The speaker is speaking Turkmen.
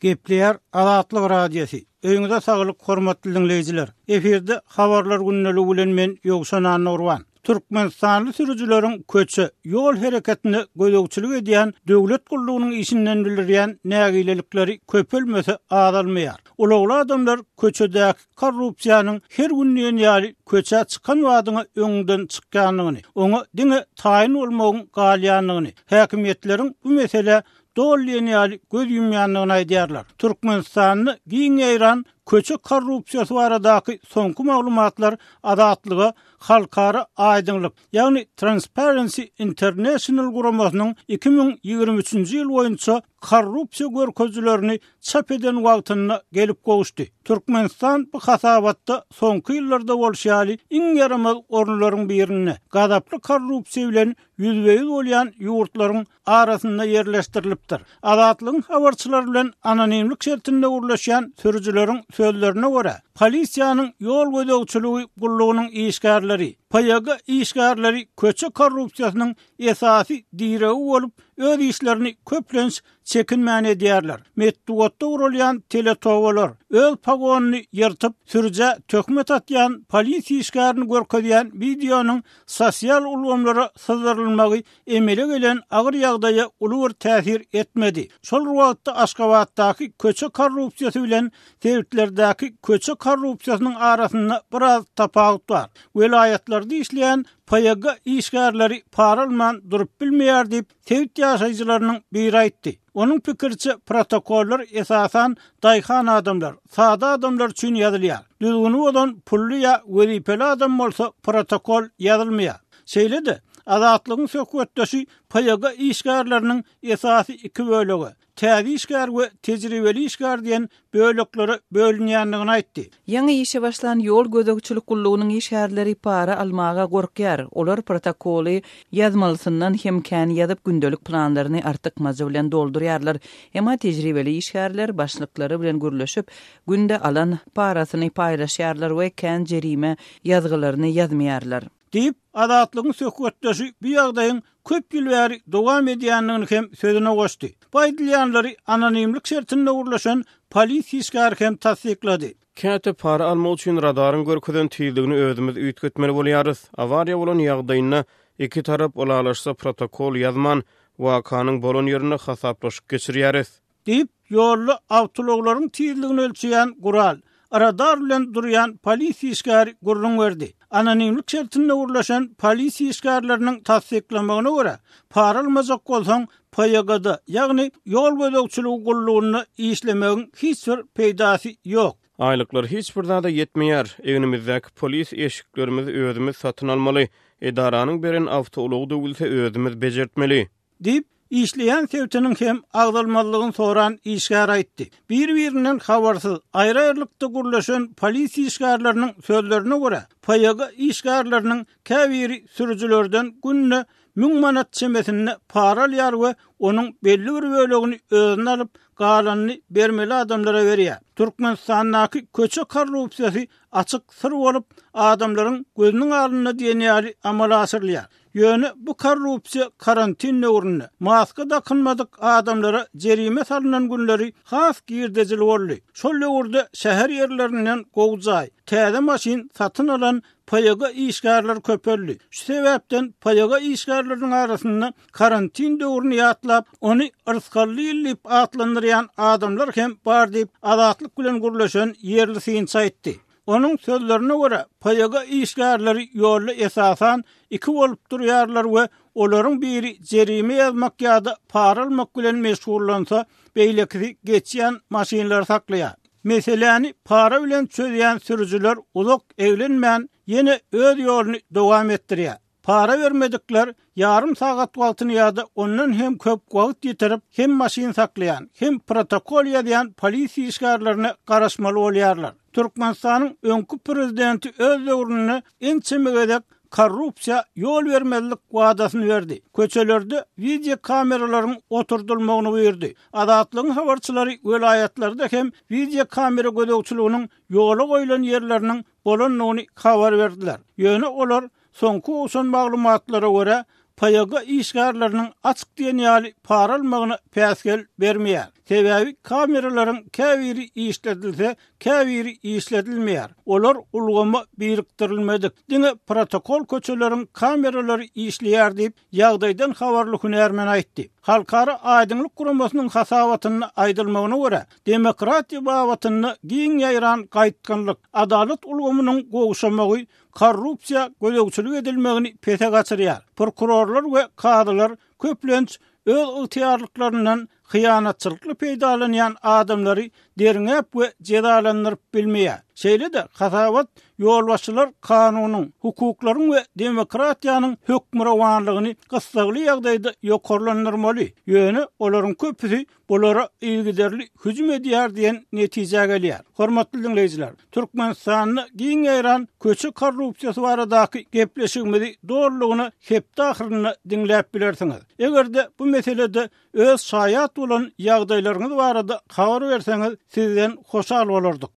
Gepleýär Azatlyk Radiosy. Öýüňize saglyk hormatly diňleýjiler. Efirde Habarlar gündeligi bilen men Ýowşan Annagurban. Türkmenistanly sürüjileriň köçe, ýol hereketine gözegçilik edýän döwlet gullugynyň işinden bildirýän nägilelikleri köpelmese azalmaýar. Ulagly adamlar köçedäki korrupsiýanyň her gün diýen ýaly köçä çykan badyňa öňüňden çykýandygyny, oňa diňe taýyn bolmagyň galýandygyny, häkimiýetleriň bu meselä doly diýen ýaly göz ýumýandygyny aýdýarlar. Türkmenistanda giň ýaýran köçe korrupsiýasy baradaky soňky maglumatlar Azatlyga Halkara aýdyňlyk, ýagny Transparency International guramasynyň iki müň ýigrimi üçünji ýyl boýunça korrupsiýa görkezijilerini çap eden wagtynda gelip gowuşdy. Türkmenistan bu hasabatda soňky ýyllarda bolşy ýaly iň ýaramaz orunlaryň birinde, gazaply korrupsiýa bilen ýüzbe-ýüz bolýan ýurtlaryň arasynda ýerleşdirilipdir. Azatlygyň habarçylary bilen anonimlik şertinde gürleşýän sürüjileriň sözlerine görä, polisiýanyň ýol gözegçiligi gullugynyň işgärleri, PÝGG işgärleri köçe korrupsiýasynyň esasy diregi bolup, öz işlerini köplenç çekinmän edýärler. Metbugatda guralýan teletobalar öz pogonyny ýyrtyp, sürüjä töhmet atýan polisiýa işgärini görkezýän wideonyň sosial ulgamlara syzdyrylmagy emele gelen agyr ýagdaýa uly bir täsir etmedi. Şol wagtda Aşgabatdaky köçe korrupsiýasy bilen sebitlerdäki köçe korrupsiýasynyň arasynda biraz tapawut bar. Welaýatlarda işleýän PYG işgärleri para alman durup bilmeýär diýip, sebit ýaşaýjylarynyň biri aýtdy. Onuň pikiriçe, protokollar esasan daýhan adamlar, sada adamlar üçin ýazylýar. Düzgüni bozan pully ýa wezipeli adam bolsa protokol ýazylmaýar. Şeýle-de, Azatlygyň söhbetdeşi PYK işgärleriniň esasy iki bölege, täze işgär we tejribeli işgär diýen böleklere bölünýändigini aýtdy. Ýaňy işe başlan ýol gözegçilik gullugynyň işgärleri para almaga gorkýar. Olar protokoly ýazmalysyndan hem kän ýazyp, gündelik planlaryny artykmajy bilen doldurýarlar. Emma tejribeli işgärler başlyklary bilen gürleşip, günde alan parasyny paýlaşýarlar we kän jerime ýazgylaryny ýazmaýarlar. Diýip, Azatlygyň söhbetdeşi bu ýagdaýyň köp ýyl bäri dowam edýändigini hem sözüne goşdy. Bu aýdylýanlary anonimlik şertinde gürleşen polis işgäri hem tassyklady. Käte para almak üçin radaryň görkezen tizligini özümiz üýtgetmeli bolýarys. Awariýa bolan ýagdaýynda iki tarap ylalaşsa protokol ýazman, wakanyň bolan ýerinde hasaplaşyk geçirýäris. Diýip, ýolda awtoulaglaryň tizligini ölçeýän gural, radar bilen durýan polisiýa işgäri gürrüň berdi. Anonimlik şertinde gürleşen polisiýa işgärleriniň tassyklamagyna görä, para almajak bolsaň, PYGA-da, ýagny Ýol gözegçiligi gullugynda işlemegiň hiç bir peýdasy ýok. Aýlyklar hiç bir zada ýetmeýär. Egnimizdäki polis eşiklerimizi özümiz satyn almaly. Edaranyň beren awtoulagy döwülse özümiz bejertmeli. Diýip, işleýän sebitiniň hem agzalmazlygyny soran işgär aýtdy. Bir-birinden habarsyz, aýry-aýrylykda gürleşen polisiýa işgärleriniň sözlerine görä, PYG işgärleriniň käbiri sürüjilerden günde müň manat çemesinde para alýar we onuň belli bir bölegini özüne alyp, galanyny bermeli adamlara berýär. Türkmenistandaky köçe korrupsiýasy açyk syr bolup, adamlaryň gözüniň alynda diýen ýaly amala aşyrylýar. Ýöne bu korrupsiýa karantin döwründe maska dakynmadyk adamlara jerime salnan günleri has girdejili boldy. Şol döwürde şäher ýerlerinden gowy jaý, täze maşyn satyn alan PYG işgärler köpeldi. Şu sebäpden PYG işgärleriniň arasynda karantin döwrüni ýatlap, ony yrsgally ýyl diýip atlandyrýan adamlar hem bar diýip, Azatlyk bilen gürleşen ýerli synçy aýtdy. Onuň sözlerine görä, PYG işgärleri ýolda esasan iki bolup durýarlar we olaryň biri jerime ýazmak ýa-da para almak bilen meşgullansa, beýlekisi geçýän maşynlary saklaýar. Meseläni para bilen çözýän sürüjiler uzak eglenmän, ýene öz ýoluny dowam etdirýär. Para bermedikler ýarym sagat wagtyny ýa-da ondan hem köp wagt ýitirip, hem maşyn saklaýan, hem protokol ýazýan polisiýa işgärlerine garaşmaly bolýarlar. Türkmenistanyň öňki prezidenti öz döwründe ençeme gezek korrupsiýa ýol bermezlik wadasyny berdi, köçelerde wideokameralaryň oturdylmagyny buýurdy. Azatlygyň habarçylary welaýatlarda hem wideokamera gözegçiliginiň ýola goýlan ýerleriniň bolandygyny habar berdiler. Ýöne olar Soňky owsan maglumatlara görä, PYG işgärleriniň açyk diýen ýaly para almagyna päsgel bermeýär. Sebäbi kameralaryň käbiri işledilse, käbiri işledilmeýär. Olar ulgama birikdirilmedik. Diňe protokol köçeleriň kameralary işleýär diýip, ýagdaýdan habarly hünärmen aýtdy. Halkara aýdyňlyk guramasynyň hasabatynda aýdylmagyna görä, demokratiýa babatynda giň ýaýran gaýtgynlyk, adalat ulgamynyň gowşamagy korrupsiýa gözegçilik edilmegini pese gaçyrýar. Prokurorlar we kazylar köplenç öz ygtyýarlyklaryndan hyýanatçylykly peýdalanýan adamlary derňäp we jezalandyryp bilmeýär. Şeýle-de hasabat ýolbaşçylar kanunyň, hukuklaryň we demokratiýanyň hökmürowanlygyny gyssagly ýagdaýda ýokarlandyrmaly, ýöne olaryň köpüsi olara yzygiderli hüjüm edýär diýen netijä gelýär. Hormatly diňleýjiler, Türkmenistanda giň ýaýran köçe korrupsiýasy baradaky gepleşigimizi dolulygyna hepde ahyrynda diňläp bilersiňiz. Eger-de bu meselede öz şaýat bolan ýagdaýlaryňyz barada habar berseňiz, sizden hoşal bolardyk.